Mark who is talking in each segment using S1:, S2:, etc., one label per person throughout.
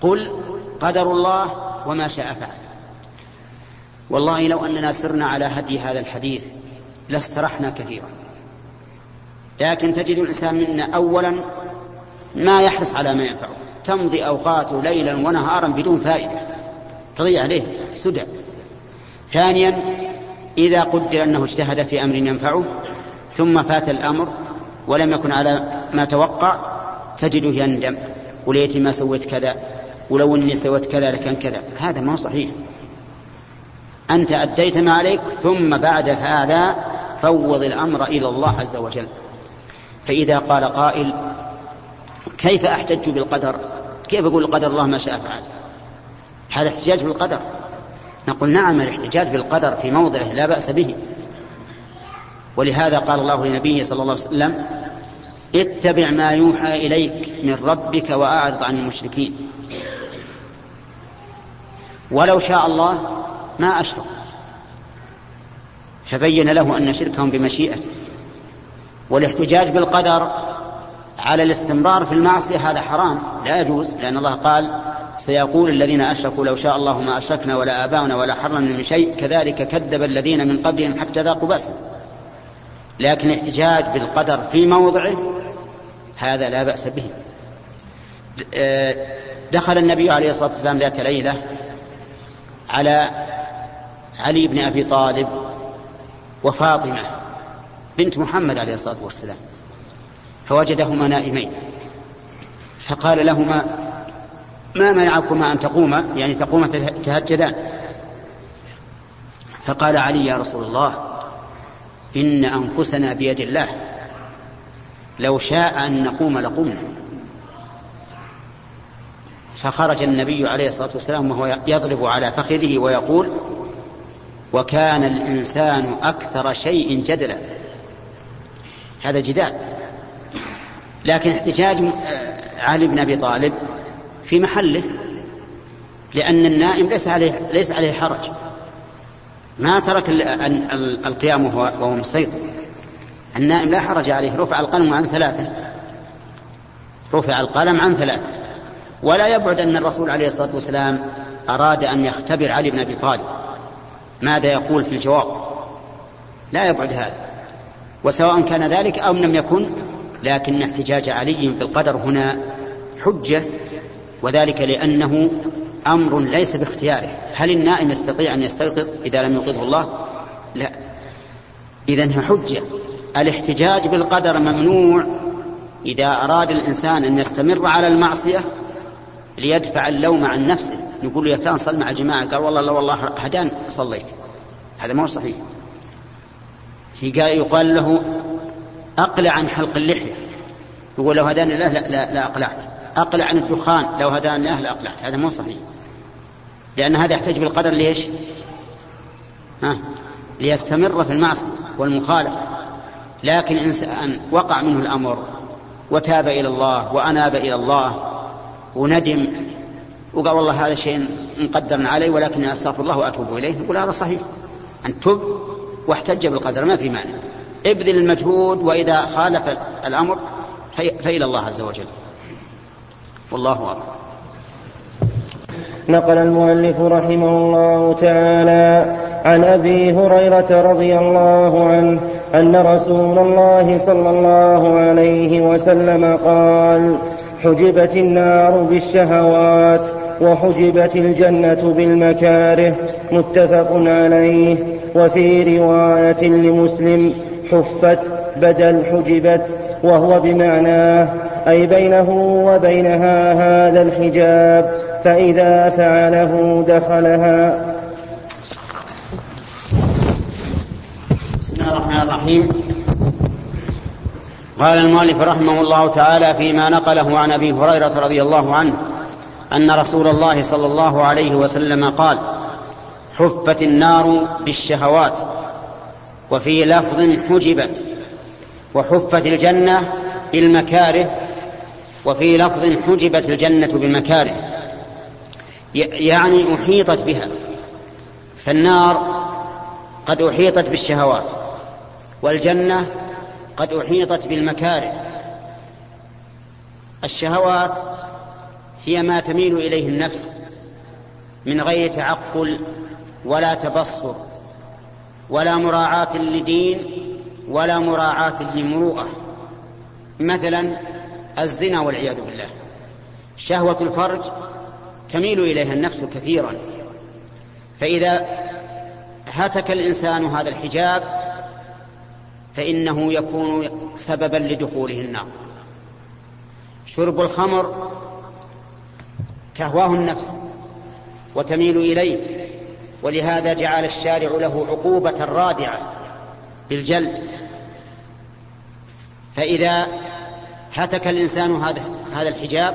S1: قل قدر الله وما شاء فعل. والله لو أننا سرنا على هدي هذا الحديث لاسترحنا كثيرا. لكن تجد الإنسان منا أولا ما يحرص على ما ينفعه. تمضي أوقاته ليلا ونهارا بدون فائدة. تضيع عليه سدى. ثانيا إذا قدر أنه اجتهد في أمر ينفعه ثم فات الأمر ولم يكن على ما توقع تجده يندم. وليتي ما سويت كذا. ولو إني سويت كذا لكان كذا. هذا ما هو صحيح. أنت أديت ما عليك ثم بعد هذا فوض الأمر إلى الله عز وجل. فإذا قال قائل كيف احتج بالقدر؟ كيف أقول قدر الله ما شاء فعل. هذا احتجاج بالقدر. نقول نعم الاحتجاج بالقدر في موضعه لا بأس به. ولهذا قال الله لنبيه صلى الله عليه وسلم اتبع ما يوحى إليك من ربك وأعرض عن المشركين. ولو شاء الله ما أشرك. فبين له أن شركهم بمشيئته. والاحتجاج بالقدر على الاستمرار في المعصية هذا حرام. لا يجوز لأن الله قال سيقول الذين أشركوا لو شاء الله ما أشركنا ولا آباؤنا ولا حرمنا من شيء. كذلك كذب الذين من قبلهم حتى ذاقوا باسا لكن الاحتجاج بالقدر في موضعه هذا لا بأس به. دخل النبي عليه الصلاة والسلام ذات ليلة على علي بن أبي طالب وفاطمة بنت محمد عليه الصلاة والسلام فوجدهما نائمين. فقال لهما ما منعكما أن تقوما؟ يعني تقوما تهجدان. فقال علي يا رسول الله إن أنفسنا بيد الله لو شاء أن نقوم لقمنا. فخرج النبي عليه الصلاة والسلام وهو يضرب على فخذه ويقول وكان الإنسان أكثر شيء جدلا. هذا جدال. لكن احتجاج علي بن أبي طالب في محله لأن النائم ليس عليه ليس عليه حرج. ما ترك القيام وهو مستيقظ النائم لا حرج عليه رفع القلم عن ثلاثة. رفع القلم عن ثلاثة. ولا يبعد أن الرسول عليه الصلاة والسلام أراد أن يختبر علي بن أبي طالب. ماذا يقول في الجواب؟ لا يبعد هذا. وسواء كان ذلك أو لم يكن لكن احتجاج علي بالقدر هنا حجة وذلك لأنه أمر ليس باختياره. هل النائم يستطيع أن يستيقظ إذا لم يوقظه الله؟ لا. إذا حجة. الاحتجاج بالقدر ممنوع إذا أراد الإنسان أن يستمر على المعصية ليدفع اللوم عن نفسه. نقول له يا فلان صل مع الجماعة. قال والله لا والله هدان صليت. هذا ما هو صحيح يقال له أقلع عن حلق اللحية. يقول لو هداني الله لا, لا, لا أقلعت. أقلع عن الدخان. لو هداني الله لا أقلعت. هذا مو صحيح. لأن هذا يحتاج بالقدر ليش ها؟ ليستمر في المعصية والمخالفة. لكن إنسان وقع منه الأمر وتاب إلى الله وأناب إلى الله وندم وقال والله هذا شيء مقدر علي ولكن أستغفر الله وأتوب إليه. نقول هذا صحيح. أن تب واحتج بالقدر ما في مانع. ابذل المجهود وإذا خالف الأمر فإلى الله عز وجل. والله أكبر.
S2: نقل المؤلف رحمه الله تعالى عن أبي هريرة رضي الله عنه أن رسول الله صلى الله عليه وسلم قال حجبت النار بالشهوات وحجبت الجنة بالمكاره متفق عليه. وفي رواية لمسلم حفت بدل حجبت وهو بمعناه أي بينه وبينها هذا الحجاب فإذا فعله دخلها.
S1: بسم الله الرحمن الرحيم. قال المؤلف رحمه الله تعالى فيما نقله عن أبي هريرة رضي الله عنه أن رسول الله صلى الله عليه وسلم قال حفت النار بالشهوات وفي لفظ حجبت وحفت الجنة بالمكاره وفي لفظ حجبت الجنة بالمكاره يعني أحيطت بها فالنار قد أحيطت بالشهوات والجنة قد أحيطت بالمكاره. الشهوات هي ما تميل إليه النفس من غير تعقل ولا تبصر ولا مراعاة لدين ولا مراعاة لمروءة. مثلا الزنا والعياذ بالله. شهوة الفرج تميل إليها النفس كثيرا. فإذا هتك الإنسان هذا الحجاب فإنه يكون سببا لدخوله النار. شرب الخمر تهواه النفس وتميل إليه ولهذا جعل الشارع له عقوبة رادعة بالجلد. فإذا هتك الإنسان هذا هذا الحجاب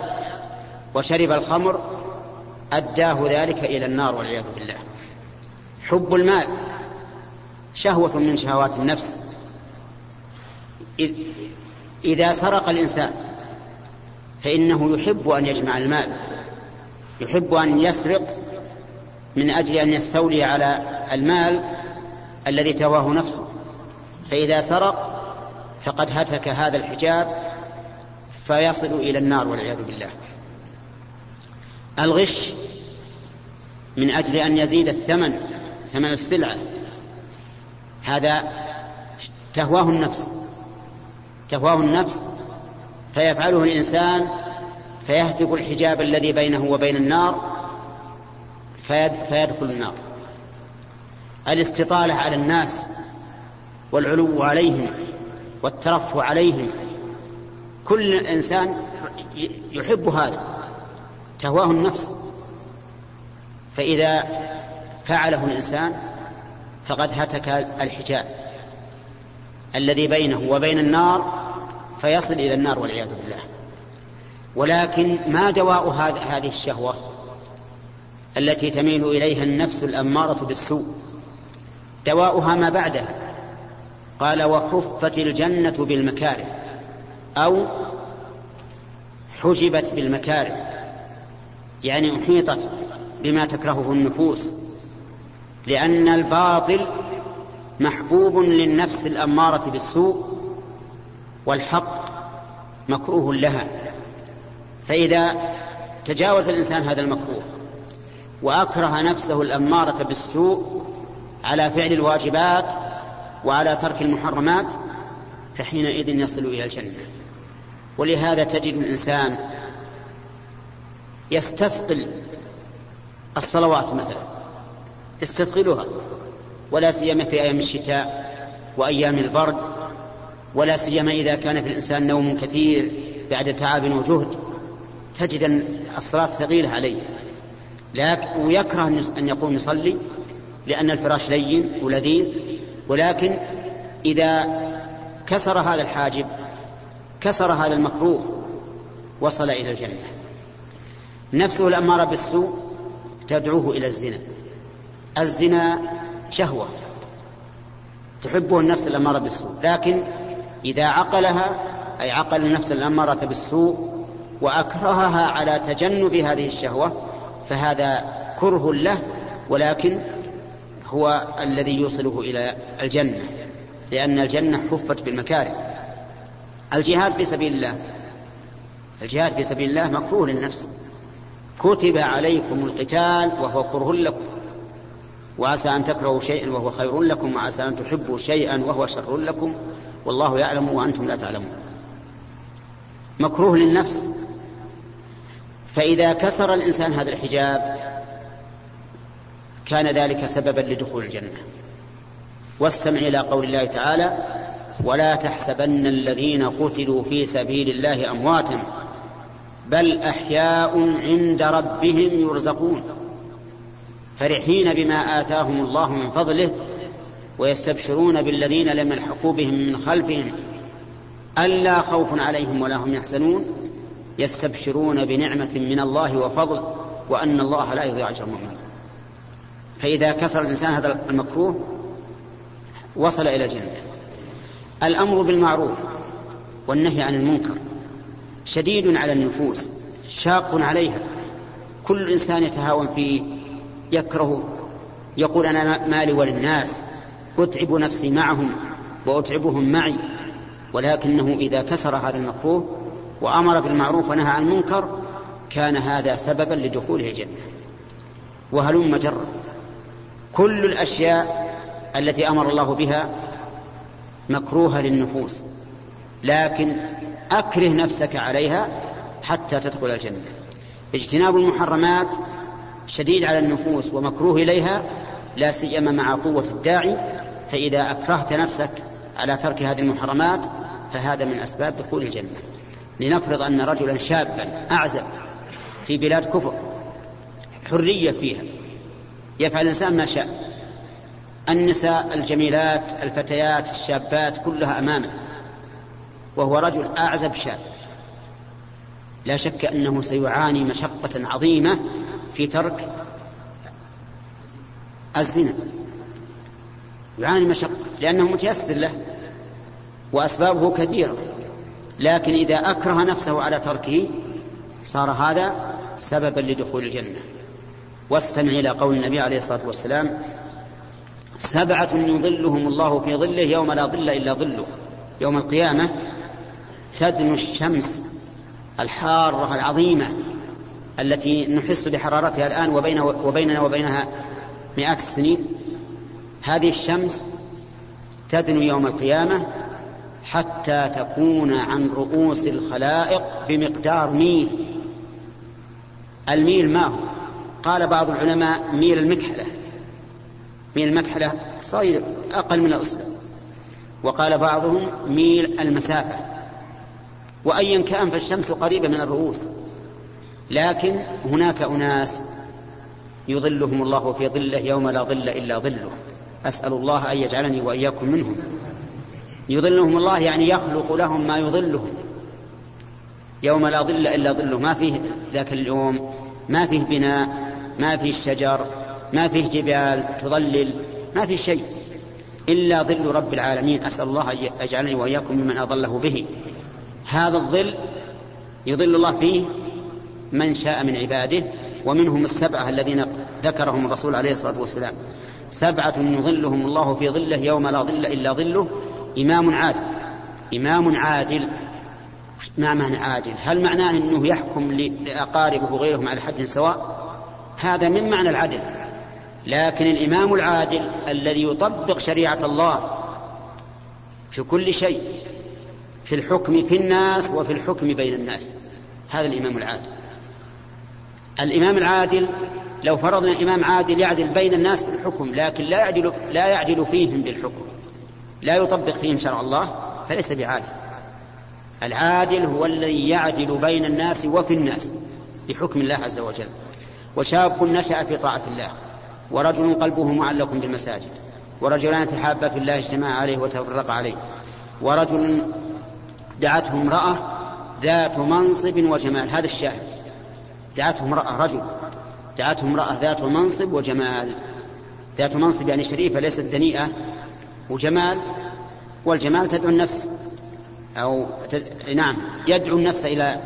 S1: وشرب الخمر أداه ذلك إلى النار والعياذ بالله. حب المال شهوة من شهوات النفس. إذا سرق الإنسان فإنه يحب أن يجمع المال يحب أن يسرق من أجل أن يستولي على المال الذي تواه نفسه. فإذا سرق فقد هتك هذا الحجاب فيصل إلى النار والعياذ بالله. الغش من أجل أن يزيد الثمن ثمن السلعة هذا تهواه النفس. تهواه النفس فيفعله الإنسان فيهتك الحجاب الذي بينه وبين النار فيدخل النار. الاستطالة على الناس والعلو عليهم والترفع عليهم كل إنسان يحب هذا تهواه النفس. فإذا فعله الإنسان فقد هتك الحجاب. الذي بينه وبين النار فيصل إلى النار والعياذ بالله. ولكن ما دواء هذه الشهوة التي تميل إليها النفس الأمارة بالسوء؟ دواؤها ما بعدها. قال وحفت الجنة بالمكاره أو حجبت بالمكاره يعني أحيطت بما تكرهه النفوس لأن الباطل محبوب للنفس الأمارة بالسوء والحق مكروه لها. فإذا تجاوز الإنسان هذا المكروه وأكره نفسه الأمارة بالسوء على فعل الواجبات وعلى ترك المحرمات فحينئذ يصل إلى الجنة. ولهذا تجد الإنسان يستثقل الصلوات مثلا يستثقلها. ولا سيما في أيام الشتاء وأيام البرد ولا سيما إذا كان في الإنسان نوم كثير بعد تعب وجهد تجد الصلاة ثقيلة عليه. لكن ويكره أن يقوم يصلي لأن الفراش لين ولذيذ ولكن إذا كسر هذا الحاجب كسر هذا المكروه وصل إلى الجنة. نفسه الأمارة بالسوء تدعوه إلى الزنا. الزنا شهوة. تحبه النفس الأمارة بالسوء. لكن إذا عقلها أي عقل النفس الأمارة بالسوء وأكرهها على تجنب هذه الشهوة فهذا كره له ولكن هو الذي يوصله إلى الجنة. لأن الجنة حفت بالمكاره. الجهاد في سبيل الله. الجهاد في سبيل الله مكروه للنفس. كتب عليكم القتال وهو كره لكم. وعسى أن تكرهوا شيئا وهو خير لكم وعسى أن تحبوا شيئا وهو شر لكم. والله يعلم وأنتم لا تعلمون. مكروه للنفس. فإذا كسر الإنسان هذا الحجاب كان ذلك سببا لدخول الجنة. واستمع إلى قول الله تعالى ولا تحسبن الذين قتلوا في سبيل الله أمواتا بل أحياء عند ربهم يرزقون. فرحين بما آتاهم الله من فضله ويستبشرون بالذين لم يلحقوا بهم من خلفهم. ألا خوف عليهم ولا هم يحزنون. يستبشرون بنعمة من الله وفضل وأن الله لا يضيع أجر المؤمنين. فإذا كسر الإنسان هذا المكروه وصل إلى الجنة الأمر بالمعروف والنهي عن المنكر شديد على النفوس شاق عليها. كل إنسان يتهاون فيه يكره يقول أنا مالي وللناس أتعب نفسي معهم وأتعبهم معي ولكنه إذا كسر هذا المكروه وأمر بالمعروف ونهى عن المنكر كان هذا سببا لدخوله الجنة. وهلم جرا كل الأشياء التي أمر الله بها مكروهة للنفوس لكن أكره نفسك عليها حتى تدخل الجنة؟ اجتناب المحرمات شديد على النفوس ومكروه إليها لا سيما مع قوة الداعي فإذا أكرهت نفسك على ترك هذه المحرمات فهذا من أسباب دخول الجنة. لنفرض أن رجلا شابا أعزب في بلاد كفر حرية فيها يفعل الإنسان ما شاء. النساء الجميلات الفتيات الشابات كلها أمامه وهو رجل أعزب شاب. لا شك أنه سيعاني مشقة عظيمة في ترك الزنا. يعاني مشقة لأنه متيسر له وأسبابه كثيرة لكن إذا أكره نفسه على تركه صار هذا سببا لدخول الجنة. واستمع إلى قول النبي عليه الصلاة والسلام سبعة يظلهم الله في ظله يوم لا ظل إلا ظله. يوم القيامة تدنو الشمس الحارة العظيمة. التي نحس بحرارتها الآن وبين وبيننا وبينها مئات السنين. هذه الشمس تدنو يوم القيامة حتى تكون عن رؤوس الخلائق بمقدار ميل. الميل ما هو؟ قال بعض العلماء ميل المكحلة. ميل المكحلة صغير أقل من الإصبع. وقال بعضهم ميل المسافة. وأيا كان فالشمس قريبة من الرؤوس. لكن هناك أناس يظلهم الله في ظله يوم لا ظل إلا ظله. أسأل الله أن يجعلني وإياكم منهم. يظلهم الله يعني يخلق لهم ما يظلهم. يوم لا ظل إلا ظله. ما فيه ذاك اليوم ما فيه بناء ما فيه شجر ما فيه جبال تظلل ما فيه شيء. إلا ظل رب العالمين. أسأل الله أن يجعلني وإياكم ممن أظله به. هذا الظل يظل الله فيه من شاء من عباده ومنهم السبعة الذين ذكرهم الرسول عليه الصلاة والسلام. سبعة يظلهم الله في ظله يوم لا ظل إلا ظله. إمام عادل. إمام عادل. ما معنى عادل؟ هل معناه أنه يحكم لأقاربه وغيرهم على حد سواء؟ هذا من معنى العدل. لكن الإمام العادل الذي يطبق شريعة الله في كل شيء في الحكم في الناس وفي الحكم بين الناس. هذا الإمام العادل. الإمام العادل لو فرضنا إمام عادل يعدل بين الناس بالحكم لكن لا يعدل لا يعدل فيهم بالحكم. لا يطبق فيهم شرع الله فليس بعادل. العادل هو الذي يعدل بين الناس وفي الناس بحكم الله عز وجل. وشاب نشأ في طاعة الله ورجل قلبه معلق بالمساجد ورجلان تحابا في الله اجتماع عليه وتفرق عليه. ورجل دعته امرأة ذات منصب وجمال هذا الشاهد. دعته امرأة رجل دعته امرأة ذات منصب وجمال. ذات منصب يعني شريفة ليست دنيئة وجمال والجمال تدعو النفس. أو تد... نعم يدعو النفس إلى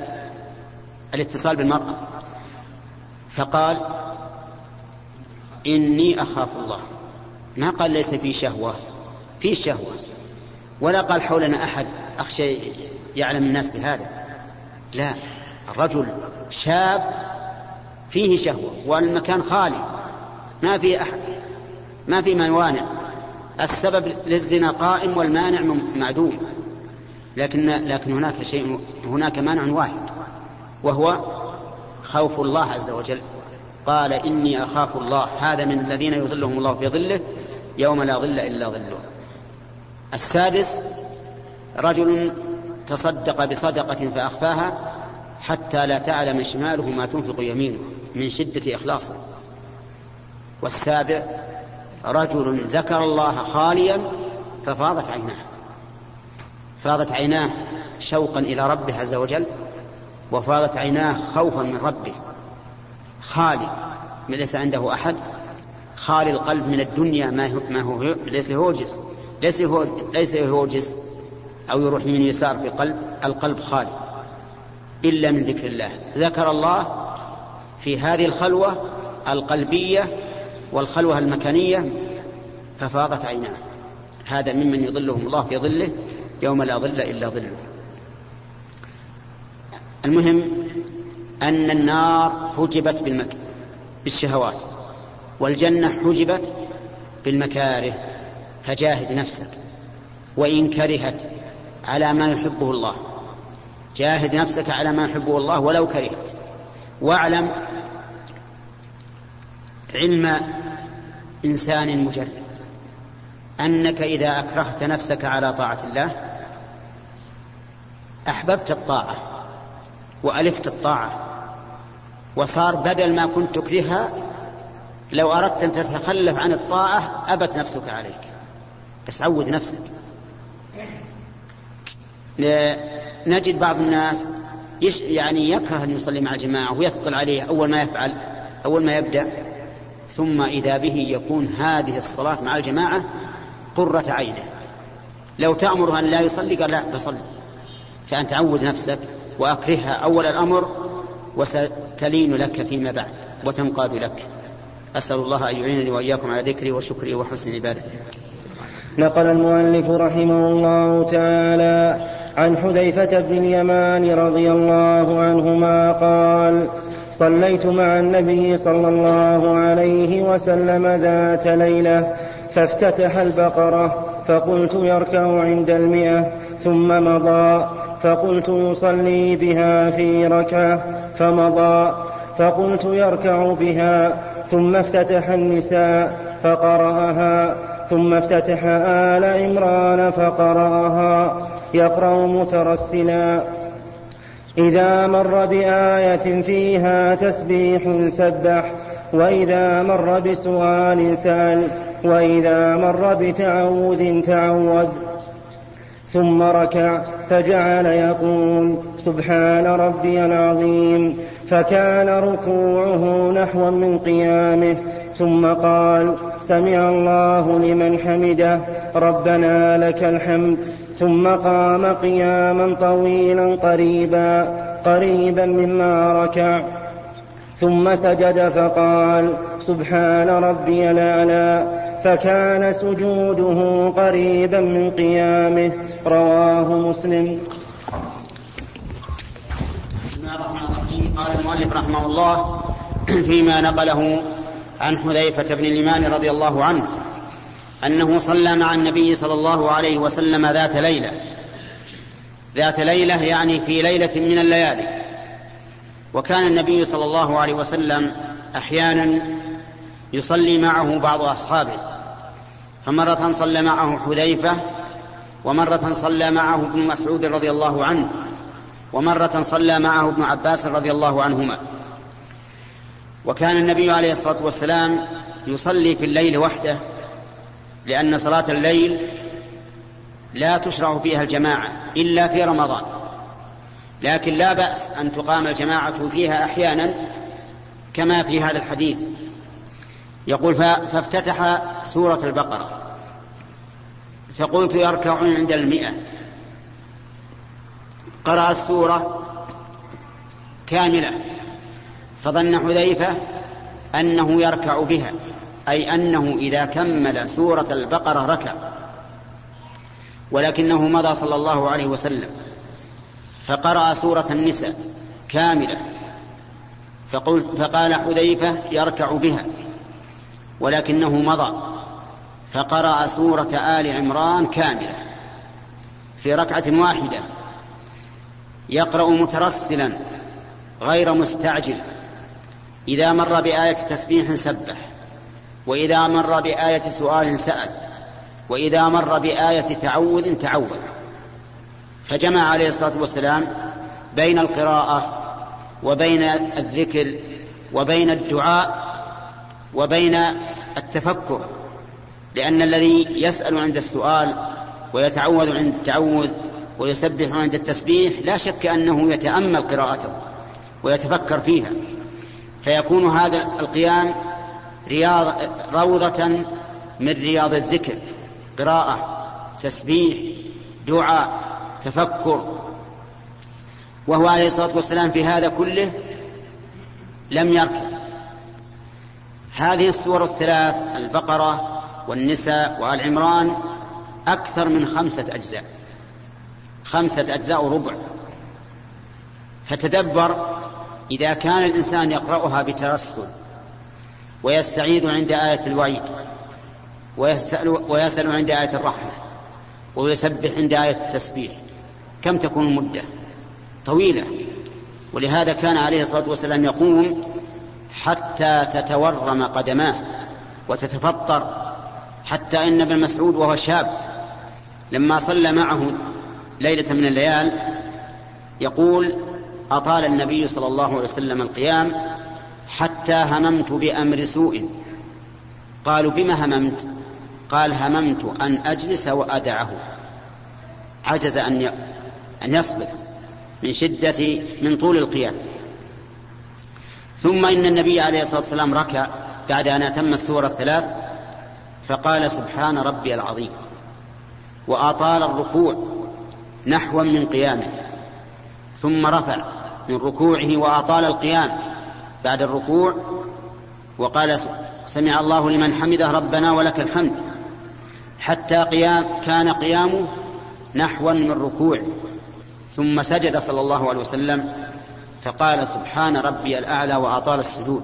S1: الاتصال بالمرأة. فقال إني أخاف الله. ما قال ليس في شهوة في شهوة. ولا قال حولنا أحد أخشى يعلم الناس بهذا. لا. الرجل شاب فيه شهوة والمكان خالي ما فيه أحد ما في موانع. السبب للزنا قائم والمانع معدوم. لكن لكن هناك شيء هناك مانع واحد وهو خوف الله عز وجل. قال إني أخاف الله. هذا من الذين يظلهم الله في ظله يوم لا ظل إلا ظله. السادس رجل تصدق بصدقة فأخفاها حتى لا تعلم شماله ما تنفق يمينه من شدة إخلاصه. والسابع رجل ذكر الله خاليا ففاضت عيناه. فاضت عيناه شوقا إلى ربه عز وجل وفاضت عيناه خوفا من ربه. خالي ليس عنده أحد. خالي القلب من الدنيا ما هو ليس هوجس ليس هو ليس هوجس أو يروح من يسار في قلب القلب خالي. إلا من ذكر الله. ذكر الله في هذه الخلوة القلبية والخلوة المكانية ففاضت عيناه. هذا ممن يظلهم الله في ظله يوم لا ظل إلا ظله. المهم أن النار حجبت بالمك... بالشهوات والجنة حجبت بالمكاره. فجاهد نفسك. وإن كرهت على ما يحبه الله. جاهد نفسك على ما يحبه الله ولو كرهت. واعلم علم إنسان مجرد. أنك إذا أكرهت نفسك على طاعة الله أحببت الطاعة وألفت الطاعة وصار بدل ما كنت تكرهها لو أردت أن تتخلف عن الطاعة أبت نفسك عليك. بس عود نفسك. نجد بعض الناس يعني يكره أن يصلي مع الجماعة ويثقل عليه أول ما يفعل أول ما يبدأ ثم إذا به يكون هذه الصلاة مع الجماعة قرة عينه. لو تأمره أن لا يصلي قال لا بصلي فأنت عود نفسك وأكرهها أول الأمر وستلين لك فيما بعد وتنقاد لك. أسأل الله أن يعينني وإياكم على ذكري وشكري وحسن عبادته
S2: نقل المؤلف رحمه الله تعالى عن حذيفة بن اليمان رضي الله عنهما قال صليت مع النبي صلى الله عليه وسلم ذات ليلة فافتتح البقرة فقلت يركع عند المئة ثم مضى فقلت يصلي بها في ركعة فمضى فقلت يركع بها ثم افتتح النساء فقرأها ثم افتتح آل عمران فقرأها. يقرأ مترسلا. إذا مر بآية فيها تسبيح سبح وإذا مر بسؤال سأل وإذا مر بتعوذ تعوذ. ثم ركع فجعل يقول سبحان ربي العظيم فكان ركوعه نحوا من قيامه. ثم قال سمع الله لمن حمده ربنا لك الحمد. ثم قام قياما طويلا قريبا قريبا مما ركع. ثم سجد فقال سبحان ربي الأعلى. فكان سجوده قريبا من قيامه. رواه مسلم.
S1: قال المؤلف رحمه الله فيما نقله عن حذيفة بن اليمان رضي الله عنه أنه صلى مع النبي صلى الله عليه وسلم ذات ليلة. ذات ليلة يعني في ليلة من الليالي. وكان النبي صلى الله عليه وسلم أحيانا يصلي معه بعض أصحابه. فمرة صلى معه حذيفة ومرة صلى معه ابن مسعود رضي الله عنه ومرة صلى معه ابن عباس رضي الله عنهما. وكان النبي عليه الصلاة والسلام يصلي في الليل وحده لأن صلاة الليل لا تشرع فيها الجماعة إلا في رمضان. لكن لا بأس أن تقام الجماعة فيها أحيانا كما في هذا الحديث. يقول فافتتح سورة البقرة. فقلت يركع عند المئة. قرأ السورة كاملة. فظن حذيفة أنه يركع بها أي أنه إذا كمل سورة البقرة ركع. ولكنه مضى صلى الله عليه وسلم فقرأ سورة النساء كاملة فقل فقال حذيفة يركع بها ولكنه مضى فقرأ سورة آل عمران كاملة في ركعة واحدة يقرأ مترسلا غير مستعجل. إذا مر بآية تسبيح سبح وإذا مر بآية سؤال سأل وإذا مر بآية تعوذ تعوذ. فجمع عليه الصلاة والسلام بين القراءة وبين الذكر وبين الدعاء وبين التفكر لأن الذي يسأل عند السؤال ويتعوذ عند التعوذ ويسبح عند التسبيح لا شك أنه يتأمل قراءته ويتفكر فيها. فيكون هذا القيام رياض روضة من رياض الذكر قراءة تسبيح دعاء تفكر. وهو عليه الصلاة والسلام في هذا كله لم يركع هذه السور الثلاث البقرة والنساء وآل عمران أكثر من خمسة أجزاء. خمسة أجزاء ربع فتدبر إذا كان الإنسان يقرأها بترسل ويستعيذ عند آية الوعيد ويسأل, ويسأل عند آية الرحمة ويسبح عند آية التسبيح كم تكون المدة؟ طويلة. ولهذا كان عليه الصلاة والسلام يقوم حتى تتورم قدماه وتتفطر حتى إن ابن مسعود وهو شاب لما صلى معه ليلة من الليال يقول أطال النبي صلى الله عليه وسلم القيام حتى هممت بأمر سوء. قالوا بما هممت؟ قال هممت أن أجلس وأدعه. عجز أن أن يصبر من شدة من طول القيام. ثم إن النبي عليه الصلاة والسلام ركع بعد أن أتم السورة الثلاث فقال سبحان ربي العظيم. وأطال الركوع نحوا من قيامه. ثم رفع. من ركوعه وأطال القيام بعد الركوع وقال سمع الله لمن حمده ربنا ولك الحمد حتى قيام كان قيامه نحوا من ركوعه ثم سجد صلى الله عليه وسلم فقال سبحان ربي الأعلى وأطال السجود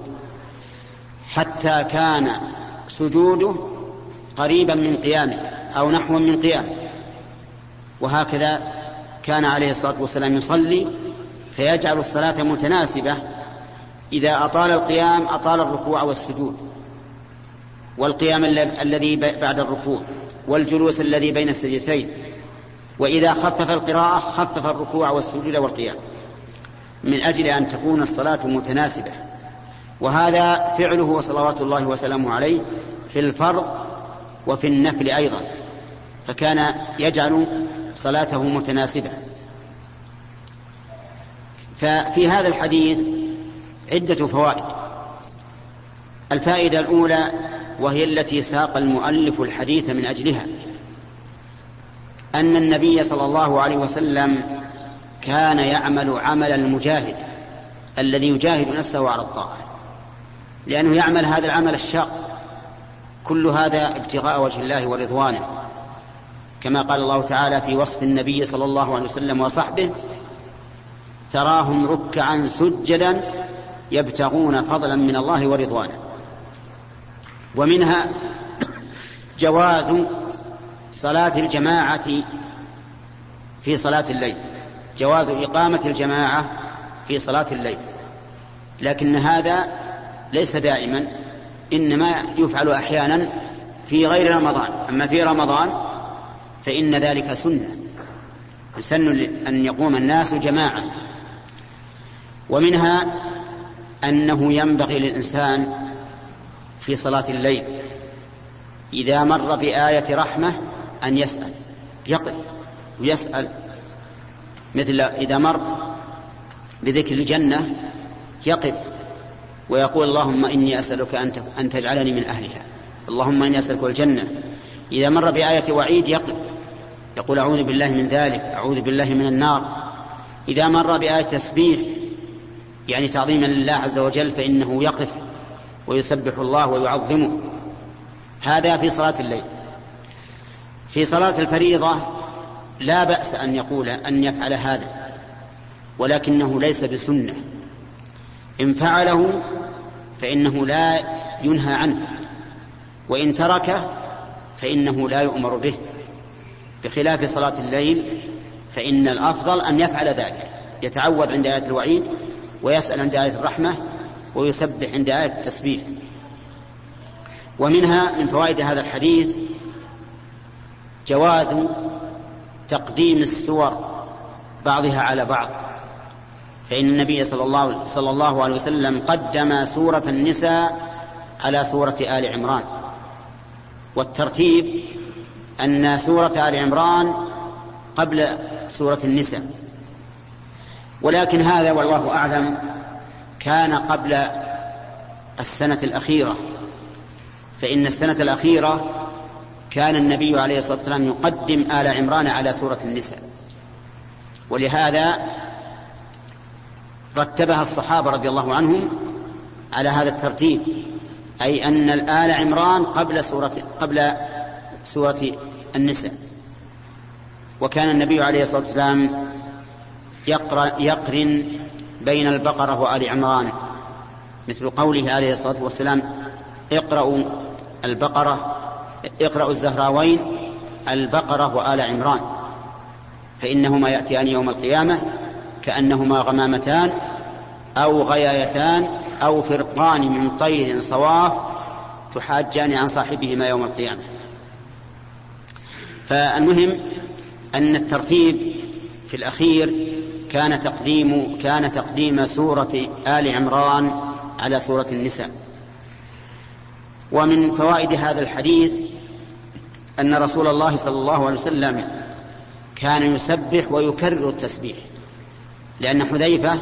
S1: حتى كان سجوده قريبا من قيامه أو نحوا من قيامه وهكذا كان عليه الصلاة والسلام يصلي فيجعل الصلاة متناسبة. إذا أطال القيام أطال الركوع والسجود. والقيام الذي بعد الركوع. والجلوس الذي بين السجدتين. وإذا خفف القراءة خفف الركوع والسجود والقيام. من أجل أن تكون الصلاة متناسبة. وهذا فعله صلوات الله وسلامه عليه في الفرض وفي النفل أيضا. فكان يجعل صلاته متناسبة. ففي هذا الحديث عدة فوائد. الفائدة الأولى وهي التي ساق المؤلف الحديث من أجلها أن النبي صلى الله عليه وسلم كان يعمل عمل المجاهد الذي يجاهد نفسه على الطاعة لأنه يعمل هذا العمل الشاق. كل هذا ابتغاء وجه الله ورضوانه كما قال الله تعالى في وصف النبي صلى الله عليه وسلم وصحبه تراهم ركعا سجدا يبتغون فضلا من الله ورضوانه. ومنها جواز صلاة الجماعة في صلاة الليل. جواز إقامة الجماعة في صلاة الليل. لكن هذا ليس دائما إنما يفعل أحيانا في غير رمضان. أما في رمضان فإن ذلك سنة. يسن أن يقوم الناس جماعة. ومنها أنه ينبغي للإنسان في صلاة الليل إذا مر بآية رحمة أن يسأل يقف ويسأل. مثل إذا مر بذكر الجنة يقف ويقول اللهم إني أسألك أن تجعلني من أهلها. اللهم إني أسألك الجنة. إذا مر بآية وعيد يقف. يقول أعوذ بالله من ذلك أعوذ بالله من النار. إذا مر بآية تسبيح يعني تعظيما لله عز وجل فإنه يقف ويسبح الله ويعظمه. هذا في صلاة الليل. في صلاة الفريضة لا بأس أن يقول أن يفعل هذا ولكنه ليس بسنة. إن فعله فإنه لا ينهى عنه وإن تركه فإنه لا يؤمر به. بخلاف صلاة الليل فإن الأفضل أن يفعل ذلك يتعوذ عند آية الوعيد ويسأل عند آية الرحمة ويسبح عند آية التسبيح. ومنها من فوائد هذا الحديث جواز تقديم السور بعضها على بعض. فإن النبي صلى الله, صلى الله عليه وسلم قدم سورة النساء على سورة آل عمران. والترتيب أن سورة آل عمران قبل سورة النساء. ولكن هذا والله أعلم كان قبل السنة الأخيرة. فإن السنة الأخيرة كان النبي عليه الصلاة والسلام يقدم آل عمران على سورة النساء. ولهذا رتبها الصحابة رضي الله عنهم على هذا الترتيب أي أن الآل عمران قبل سورة قبل سورة النساء. وكان النبي عليه الصلاة والسلام يقرن بين البقرة وآل عمران. مثل قوله عليه الصلاة والسلام اقرأوا البقرة اقرأوا الزهراوين البقرة وآل عمران. فإنهما يأتيان يوم القيامة كأنهما غمامتان أو غيايتان أو فرقان من طير صواف تحاجان عن صاحبهما يوم القيامة. فالمهم أن الترتيب في الأخير كان تقديم كان تقديم سورة آل عمران على سورة النساء. ومن فوائد هذا الحديث أن رسول الله صلى الله عليه وسلم كان يسبح ويكرر التسبيح لأن حذيفة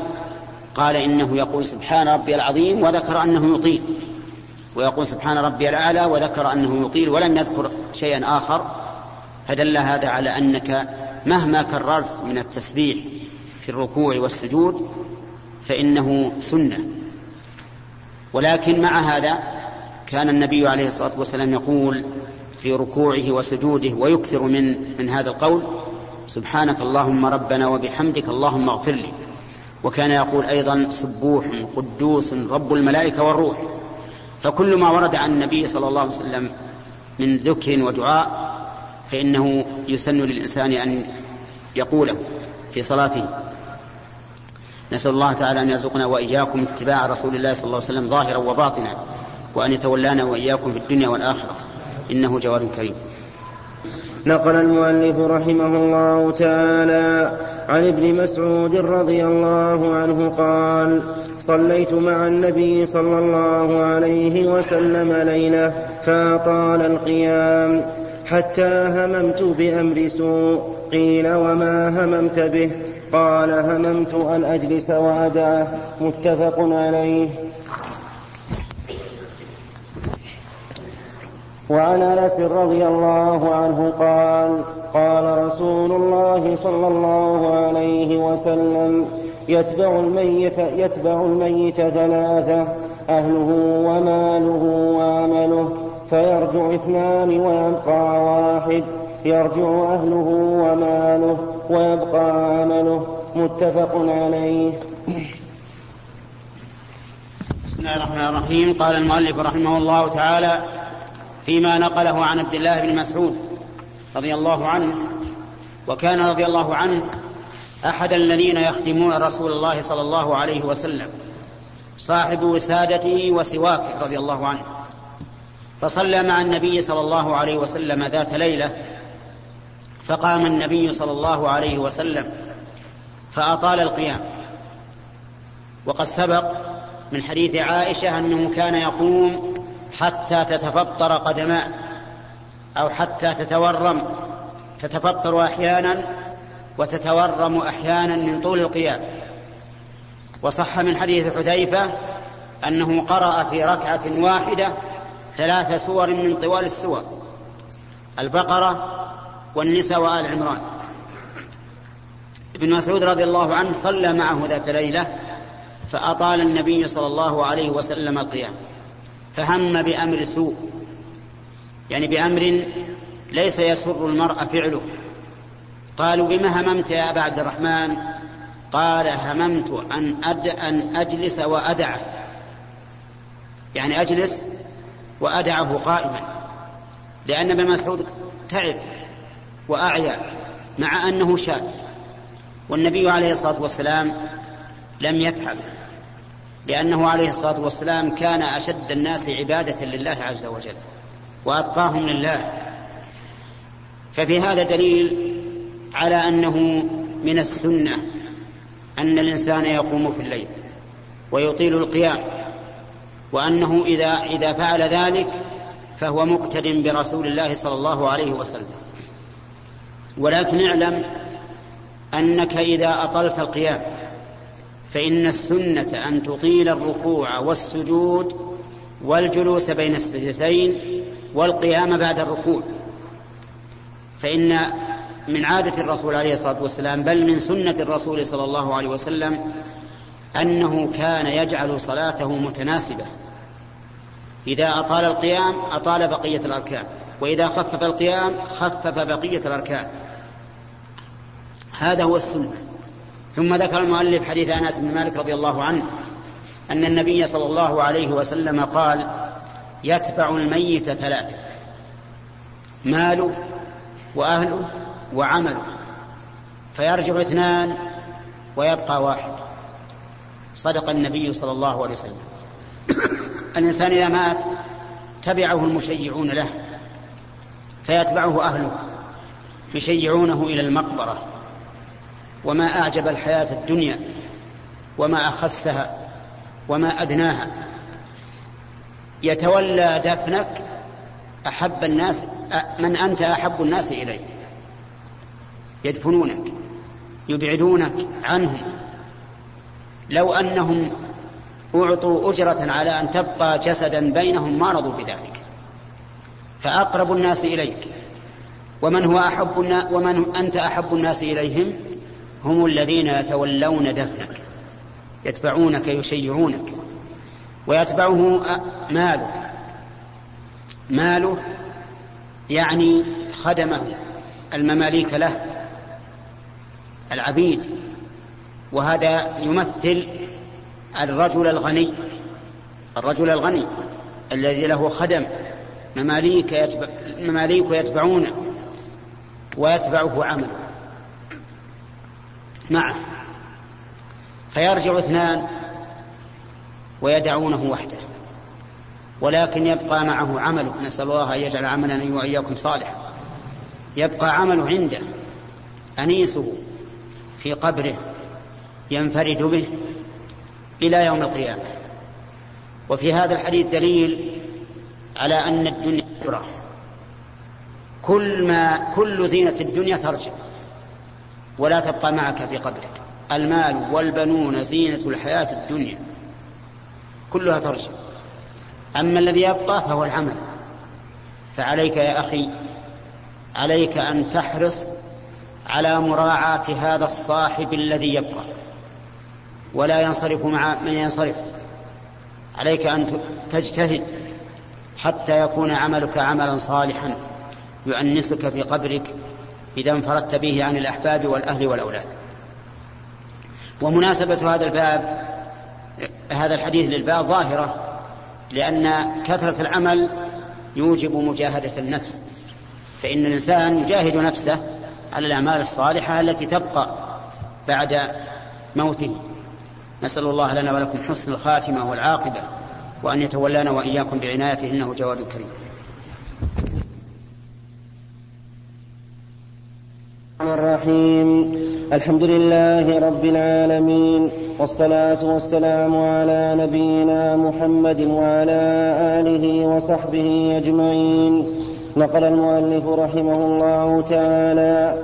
S1: قال إنه يقول سبحان ربي العظيم وذكر أنه يطيل ويقول سبحان ربي الأعلى وذكر أنه يطيل ولم يذكر شيئا آخر فدل هذا على أنك مهما كررت من التسبيح في الركوع والسجود فإنه سنة. ولكن مع هذا كان النبي عليه الصلاة والسلام يقول في ركوعه وسجوده ويكثر من من هذا القول سبحانك اللهم ربنا وبحمدك اللهم اغفر لي. وكان يقول أيضا سبوح قدوس رب الملائكة والروح. فكل ما ورد عن النبي صلى الله عليه وسلم من ذكر ودعاء فإنه يسن للإنسان أن يقوله في صلاته. نسأل الله تعالى أن يرزقنا وإياكم اتباع رسول الله صلى الله عليه وسلم ظاهرا وباطنا وأن يتولانا وإياكم في الدنيا والآخرة. إنه جواد كريم.
S2: نقل المؤلف رحمه الله تعالى عن ابن مسعود رضي الله عنه قال صليت مع النبي صلى الله عليه وسلم ليلة فأطال القيام حتى هممت بأمر سوء قيل وما هممت به؟ قال هممت أن أجلس وأدعه. متفق عليه. وعن أنس رضي الله عنه قال قال رسول الله صلى الله عليه وسلم يتبع الميت يتبع الميت ثلاثة أهله وماله وعمله فيرجع اثنان ويبقى واحد. يرجع أهله وماله ويبقى عمله. متفق عليه.
S1: بسم الله الرحمن الرحيم. قال المؤلف رحمه الله تعالى فيما نقله عن عبد الله بن مسعود رضي الله عنه وكان رضي الله عنه أحد الذين يخدمون رسول الله صلى الله عليه وسلم صاحب وسادته وسواكه رضي الله عنه. فصلى مع النبي صلى الله عليه وسلم ذات ليلة فقام النبي صلى الله عليه وسلم فأطال القيام. وقد سبق من حديث عائشة أنه كان يقوم حتى تتفطر قدماه أو حتى تتورم تتفطر أحيانا وتتورم أحيانا من طول القيام. وصح من حديث حذيفة أنه قرأ في ركعة واحدة ثلاث سور من طوال السور. البقرة والنساء وآل عمران. ابن مسعود رضي الله عنه صلى معه ذات ليلة فأطال النبي صلى الله عليه وسلم القيام. فهم بأمر سوء. يعني بأمر ليس يسر المرء فعله. قالوا بما هممت يا أبا عبد الرحمن؟ قال هممت أن أد أن أجلس وأدعه. يعني أجلس وأدعه قائما. لأن ابن مسعود تعب. وأعيا مع أنه شاب والنبي عليه الصلاة والسلام لم يتعب لأنه عليه الصلاة والسلام كان أشد الناس عبادة لله عز وجل وأتقاهم لله. ففي هذا دليل على أنه من السنة أن الإنسان يقوم في الليل ويطيل القيام وأنه إذا إذا فعل ذلك فهو مقتد برسول الله صلى الله عليه وسلم. ولكن اعلم أنك إذا أطلت القيام فإن السنة أن تطيل الركوع والسجود والجلوس بين السجدتين والقيام بعد الركوع. فإن من عادة الرسول عليه الصلاة والسلام بل من سنة الرسول صلى الله عليه وسلم أنه كان يجعل صلاته متناسبة. إذا أطال القيام أطال بقية الأركان وإذا خفف القيام خفف بقية الأركان. هذا هو السنة. ثم ذكر المؤلف حديث أنس بن مالك رضي الله عنه أن النبي صلى الله عليه وسلم قال يتبع الميت ثلاثة ماله وأهله وعمله فيرجع اثنان ويبقى واحد. صدق النبي صلى الله عليه وسلم. الإنسان إذا مات تبعه المشيعون له فيتبعه أهله يشيعونه إلى المقبرة. وما أعجب الحياة الدنيا وما أخسها وما أدناها. يتولى دفنك أحب الناس من أنت أحب الناس اليه يدفنونك يبعدونك عنهم. لو أنهم أعطوا أجرة على أن تبقى جسدا بينهم ما رضوا بذلك. فأقرب الناس إليك. ومن هو أحب ومن أنت أحب الناس إليهم؟ هم الذين يتولون دفنك يتبعونك يشيعونك ويتبعه ماله. ماله يعني خدمه المماليك له العبيد وهذا يمثل الرجل الغني الرجل الغني الذي له خدم. مماليك يتبع مماليك يتبعونه ويتبعه عمله. معه فيرجع اثنان ويدعونه وحده ولكن يبقى معه عمله. نسأل الله أن يجعل عملنا وإياكم صالحا. يبقى عمله عنده أنيسه في قبره ينفرد به إلى يوم القيامة. وفي هذا الحديث دليل على أن الدنيا كل ما كل زينة الدنيا ترجع. ولا تبقى معك في قبرك. المال والبنون زينة الحياة الدنيا. كلها ترجع. أما الذي يبقى فهو العمل. فعليك يا أخي عليك أن تحرص على مراعاة هذا الصاحب الذي يبقى. ولا ينصرف مع من ينصرف. عليك أن تجتهد حتى يكون عملك عملا صالحا يؤنسك في قبرك إذا انفردت به عن الأحباب والأهل والأولاد. ومناسبة هذا الباب هذا الحديث للباب ظاهرة لأن كثرة العمل يوجب مجاهدة النفس. فإن الإنسان يجاهد نفسه على الأعمال الصالحة التي تبقى بعد موته. نسأل الله لنا ولكم حسن الخاتمة والعاقبة وأن يتولانا وإياكم بعنايته إنه جواد كريم.
S2: الرحيم. الحمد لله رب العالمين والصلاة والسلام على نبينا محمد وعلى آله وصحبه أجمعين. نقل المؤلف رحمه الله تعالى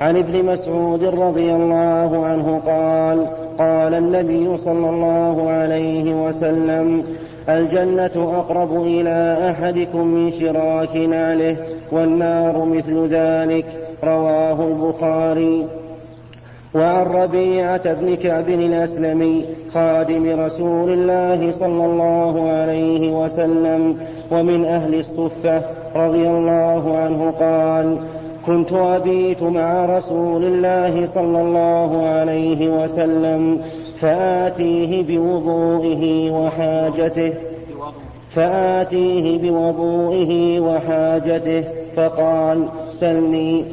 S2: عن ابن مسعود رضي الله عنه قال قال النبي صلى الله عليه وسلم الجنة أقرب إلى أحدكم من شراك نعله والنار مثل ذلك. رواه البخاري. وعن ربيعة بن كعب الأسلمي خادم رسول الله صلى الله عليه وسلم ومن أهل الصفة رضي الله عنه قال كنت أبيت مع رسول الله صلى الله عليه وسلم فآتيه بوضوئه وحاجته فآتيه بوضوئه وحاجته فقال سلني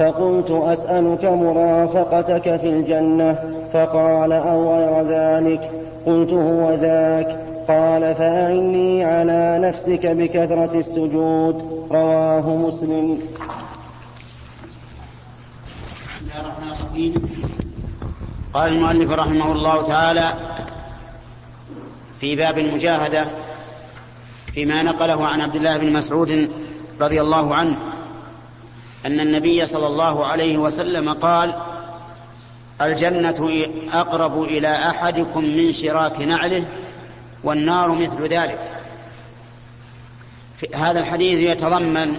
S2: فقلت أسألك مرافقتك في الجنة فقال أو غير ذلك؟ قلت هو ذاك. قال فأعني على نفسك بكثرة السجود. رواه مسلم.
S1: قال المؤلف رحمه الله تعالى في باب المجاهدة فيما نقله عن عبد الله بن مسعود رضي الله عنه. أن النبي صلى الله عليه وسلم قال الجنة أقرب إلى أحدكم من شراك نعله والنار مثل ذلك. هذا الحديث يتضمن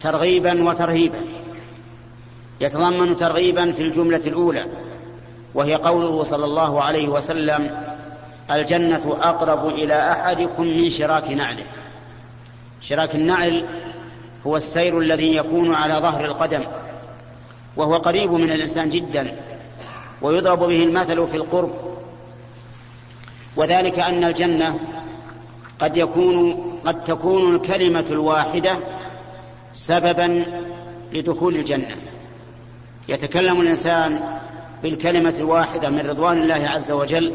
S1: ترغيبا وترهيبا. يتضمن ترغيبا في الجملة الأولى وهي قوله صلى الله عليه وسلم الجنة أقرب إلى أحدكم من شراك نعله. شراك النعل هو السير الذي يكون على ظهر القدم وهو قريب من الإنسان جدا ويضرب به المثل في القرب. وذلك أن الجنة قد يكون قد تكون الكلمة الواحدة سببا لدخول الجنة. يتكلم الإنسان بالكلمة الواحدة من رضوان الله عز وجل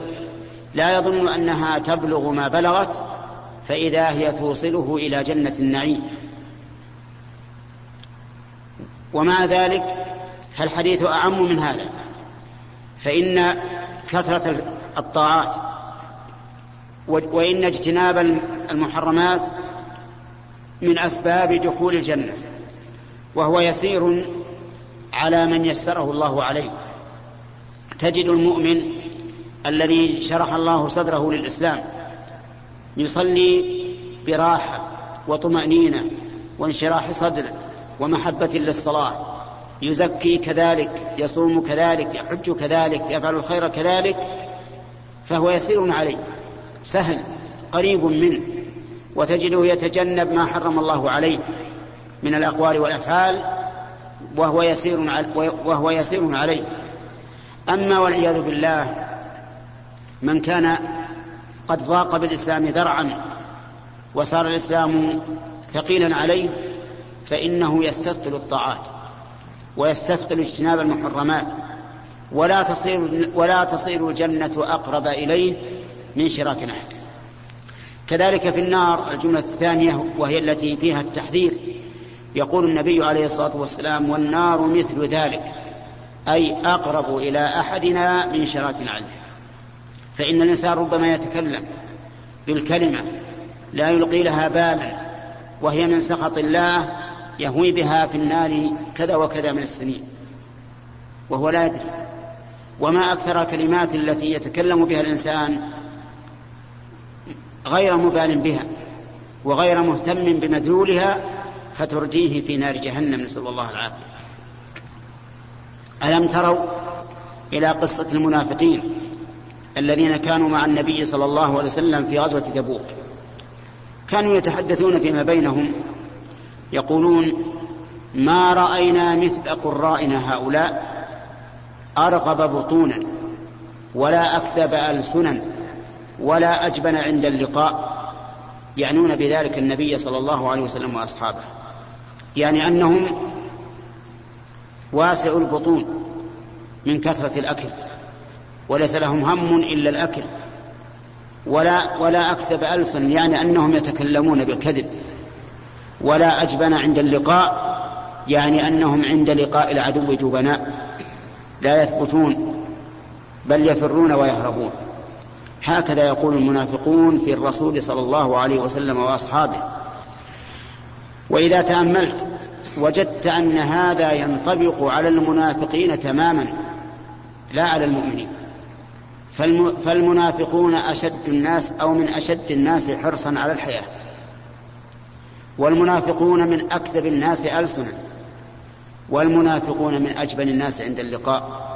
S1: لا يظن أنها تبلغ ما بلغت فإذا هي توصله إلى جنة النعيم. ومع ذلك فالحديث أعم من هذا فإن كثرة الطاعات وإن اجتناب المحرمات من أسباب دخول الجنة وهو يسير على من يسره الله عليه. تجد المؤمن الذي شرح الله صدره للإسلام يصلي براحة وطمأنينة وانشراح صدر ومحبة للصلاة. يزكي كذلك يصوم كذلك يحج كذلك يفعل الخير كذلك فهو يسير عليه. سهل قريب منه وتجده يتجنب ما حرم الله عليه من الأقوال والأفعال وهو يسير وهو يسير عليه. أما والعياذ بالله من كان قد ضاق بالإسلام ذرعا وصار الإسلام ثقيلا عليه فإنه يستثقل الطاعات ويستثقل اجتناب المحرمات ولا تصير ولا تصير الجنة أقرب إليه من شراك نحل كذلك في النار الجملة الثانية وهي التي فيها التحذير. يقول النبي عليه الصلاة والسلام والنار مثل ذلك أي أقرب إلى أحدنا من شراك نعله فإن الإنسان ربما يتكلم بالكلمة لا يلقي لها بالا وهي من سخط الله يهوي بها في النار كذا وكذا من السنين. وهو لا يدري. وما أكثر الكلمات التي يتكلم بها الإنسان غير مبال بها وغير مهتم بمدلولها فترجيه في نار جهنم نسأل الله العافية. ألم تروا إلى قصة المنافقين الذين كانوا مع النبي صلى الله عليه وسلم في غزوة تبوك؟ كانوا يتحدثون فيما بينهم يقولون ما رأينا مثل قرائنا هؤلاء أرغب بطونا ولا أكذب ألسنا ولا أجبن عند اللقاء يعنون بذلك النبي صلى الله عليه وسلم وأصحابه. يعني أنهم واسع البطون من كثرة الأكل وليس لهم هم إلا الأكل ولا ولا أكتب ألسن يعني أنهم يتكلمون بالكذب. ولا أجبن عند اللقاء يعني أنهم عند لقاء العدو جبناء لا يثبتون بل يفرون ويهربون. هكذا يقول المنافقون في الرسول صلى الله عليه وسلم وأصحابه. وإذا تأملت وجدت أن هذا ينطبق على المنافقين تماما لا على المؤمنين. فالمنافقون أشد الناس أو من أشد الناس حرصا على الحياة. والمنافقون من أكذب الناس السنا والمنافقون من أجبن الناس عند اللقاء.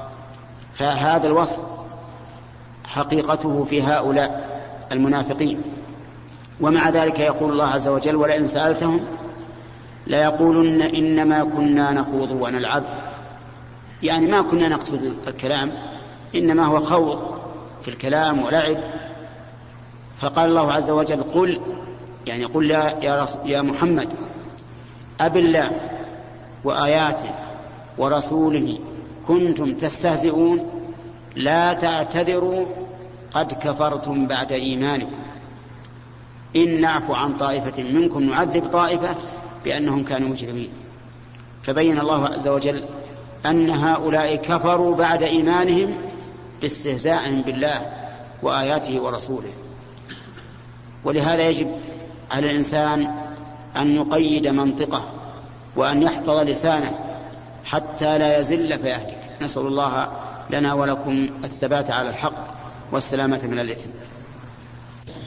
S1: فهذا الوصف حقيقته في هؤلاء المنافقين. ومع ذلك يقول الله عز وجل ولئن سألتهم ليقولن إنما كنا نخوض ونلعب. يعني ما كنا نقصد الكلام إنما هو خوض في الكلام ولعب. فقال الله عز وجل قل يعني قل يا, يا, يا محمد أب الله وآياته ورسوله كنتم تستهزئون لا تعتذروا قد كفرتم بعد إيمانكم. إن نعفو عن طائفة منكم نعذب طائفة بأنهم كانوا مجرمين. فبين الله عز وجل أن هؤلاء كفروا بعد إيمانهم باستهزائهم بالله وآياته ورسوله. ولهذا يجب على الإنسان أن يقيد منطقه وأن يحفظ لسانه حتى لا يزل فيهلك نسأل الله لنا ولكم الثبات على الحق والسلامة من الإثم.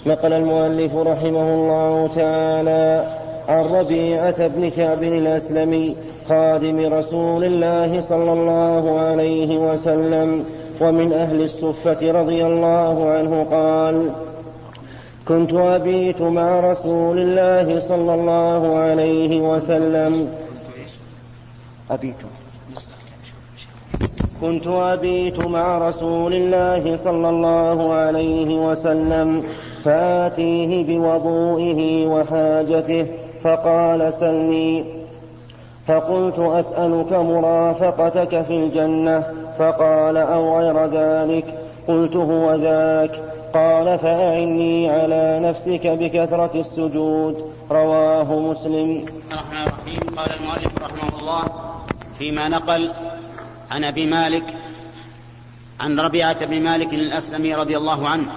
S2: نقل المؤلف رحمه الله تعالى عن ربيعة بن كعب الأسلمي خادم رسول الله صلى الله عليه وسلم ومن أهل الصفة رضي الله عنه قال كنت أبيت مع رسول الله صلى الله عليه وسلم. أبيت. كنت أبيت مع رسول الله صلى الله عليه وسلم فآتيه بوضوئه وحاجته فقال سلني. فقلت أسألك مرافقتك في الجنة. فقال أو غير ذلك؟ قلت هو ذاك. قال فأعني على نفسك بكثرة السجود. رواه مسلم.
S1: الرحمن الرحيم. قال المؤلف رحمه الله فيما نقل عن أبي مالك عن ربيعة بن مالك الأسلمي رضي الله عنه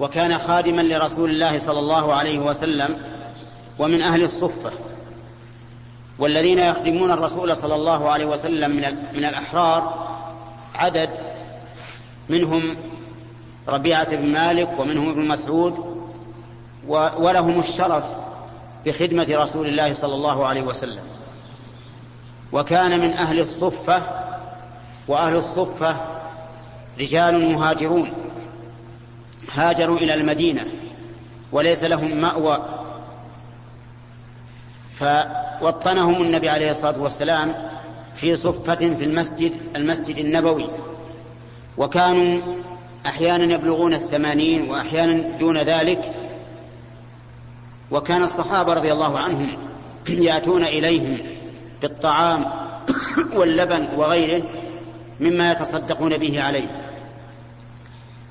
S1: وكان خادما لرسول الله صلى الله عليه وسلم ومن أهل الصفة والذين يخدمون الرسول صلى الله عليه وسلم من الأحرار عدد منهم ربيعة بن مالك ومنهم ابن مسعود ولهم الشرف بخدمة رسول الله صلى الله عليه وسلم. وكان من أهل الصفة وأهل الصفة رجال مهاجرون. هاجروا إلى المدينة وليس لهم مأوى. فوطنهم النبي عليه الصلاة والسلام في صفة في المسجد المسجد النبوي. وكانوا أحيانا يبلغون الثمانين وأحيانا دون ذلك. وكان الصحابة رضي الله عنهم يأتون إليهم بالطعام واللبن وغيره مما يتصدقون به عليه.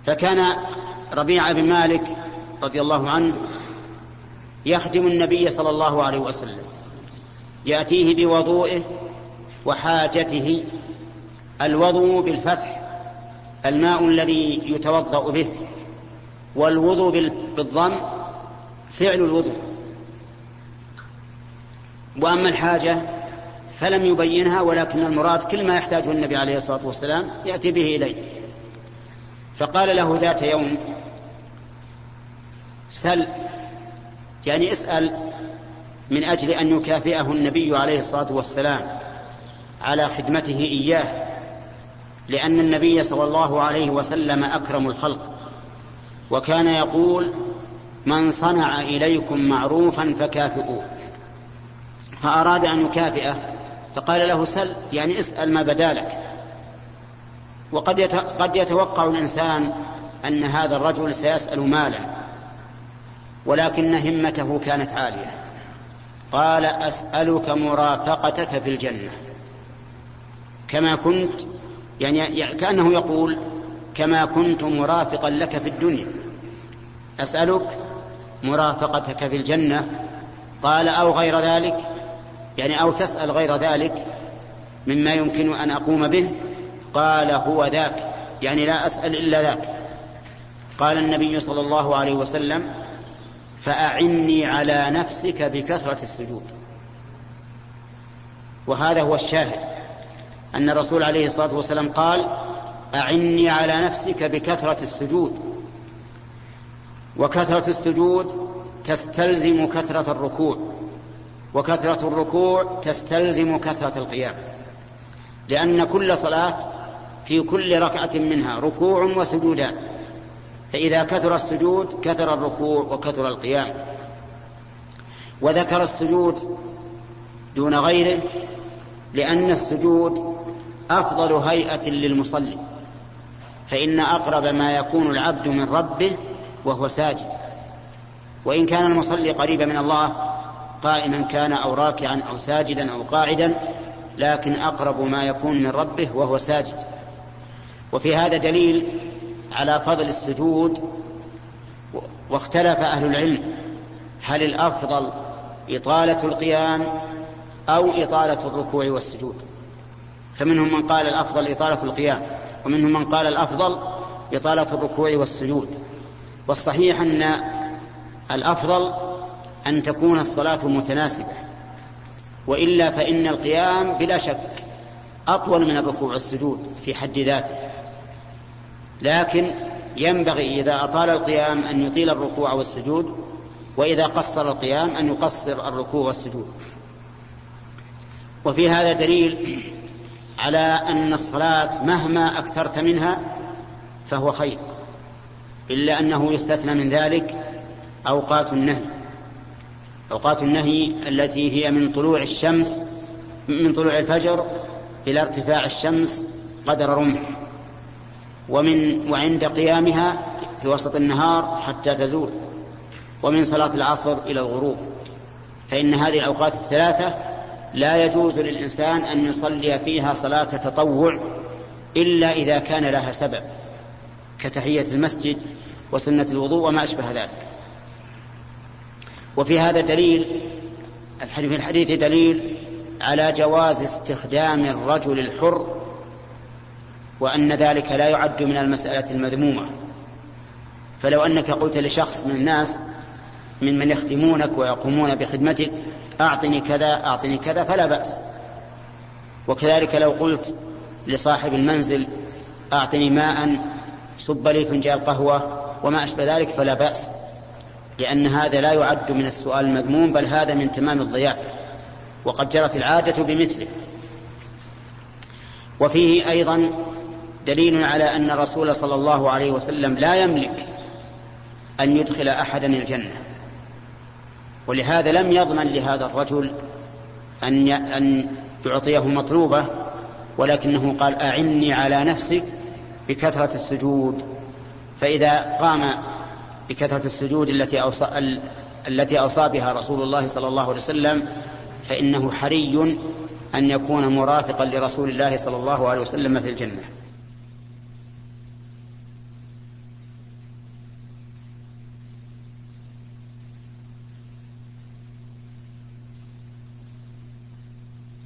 S1: فكان ربيعة بن مالك رضي الله عنه يخدم النبي صلى الله عليه وسلم. يأتيه بوضوئه وحاجته الوضوء بالفتح الماء الذي يتوضأ به والوضوء بالضم فعل الوضوء. وأما الحاجة فلم يبينها ولكن المراد كل ما يحتاجه النبي عليه الصلاة والسلام يأتي به إليه. فقال له ذات يوم سل يعني اسأل من أجل أن يكافئه النبي عليه الصلاة والسلام على خدمته إياه. لأن النبي صلى الله عليه وسلم أكرم الخلق. وكان يقول من صنع إليكم معروفا فكافئوه. فأراد أن يكافئه فقال له سل يعني اسأل ما بدا لك وقد قد يتوقع الإنسان أن هذا الرجل سيسأل مالا ولكن همته كانت عالية. قال أسألك مرافقتك في الجنة كما كنت يعني كأنه يقول كما كنت مرافقا لك في الدنيا. أسألك مرافقتك في الجنة. قال أو غير ذلك يعني أو تسأل غير ذلك مما يمكن أن أقوم به. قال هو ذاك يعني لا أسأل إلا ذاك. قال النبي صلى الله عليه وسلم فأعني على نفسك بكثرة السجود. وهذا هو الشاهد. أن الرسول عليه الصلاة والسلام قال أعني على نفسك بكثرة السجود. وكثرة السجود تستلزم كثرة الركوع. وكثرة الركوع تستلزم كثرة القيام. لأن كل صلاة في كل ركعة منها ركوع وسجودان. فإذا كثر السجود كثر الركوع وكثر القيام. وذكر السجود دون غيره لأن السجود أفضل هيئة للمصلي. فإن أقرب ما يكون العبد من ربه وهو ساجد. وإن كان المصلي قريبا من الله قائما كان أو راكعا أو ساجدا أو قاعدا لكن أقرب ما يكون من ربه وهو ساجد. وفي هذا دليل على فضل السجود واختلف أهل العلم. هل الأفضل إطالة القيام أو إطالة الركوع والسجود؟ فمنهم من قال الأفضل إطالة القيام ومنهم من قال الأفضل إطالة الركوع والسجود. والصحيح أن الأفضل أن تكون الصلاة متناسبة وإلا فإن القيام بلا شك أطول من الركوع والسجود في حد ذاته. لكن ينبغي إذا أطال القيام أن يطيل الركوع والسجود وإذا قصر القيام أن يقصر الركوع والسجود. وفي هذا دليل على أن الصلاة مهما أكثرت منها فهو خير إلا أنه يستثنى من ذلك أوقات النهي. أوقات النهي التي هي من طلوع الشمس من طلوع الفجر إلى ارتفاع الشمس قدر رمح. ومن وعند قيامها في وسط النهار حتى تزول. ومن صلاة العصر إلى الغروب. فإن هذه الأوقات الثلاثة لا يجوز للإنسان أن يصلي فيها صلاة تطوع إلا إذا كان لها سبب كتحية المسجد وسنة الوضوء وما أشبه ذلك. وفي هذا دليل في الحديث دليل على جواز استخدام الرجل الحر وأن ذلك لا يعد من المسألة المذمومة. فلو أنك قلت لشخص من الناس من من يخدمونك ويقومون بخدمتك أعطني كذا أعطني كذا فلا بأس. وكذلك لو قلت لصاحب المنزل أعطني ماء صب لي فنجان قهوة وما أشبه ذلك فلا بأس. لأن هذا لا يعد من السؤال المذموم بل هذا من تمام الضيافة وقد جرت العادة بمثله. وفيه أيضا دليل على أن الرسول صلى الله عليه وسلم لا يملك أن يدخل أحدا الجنة. ولهذا لم يضمن لهذا الرجل أن أن يعطيه مطلوبة ولكنه قال أعني على نفسك بكثرة السجود. فإذا قام بكثرة السجود التي أوصى التي أوصى بها رسول الله صلى الله عليه وسلم فإنه حري أن يكون مرافقا لرسول الله صلى الله عليه وسلم في الجنة.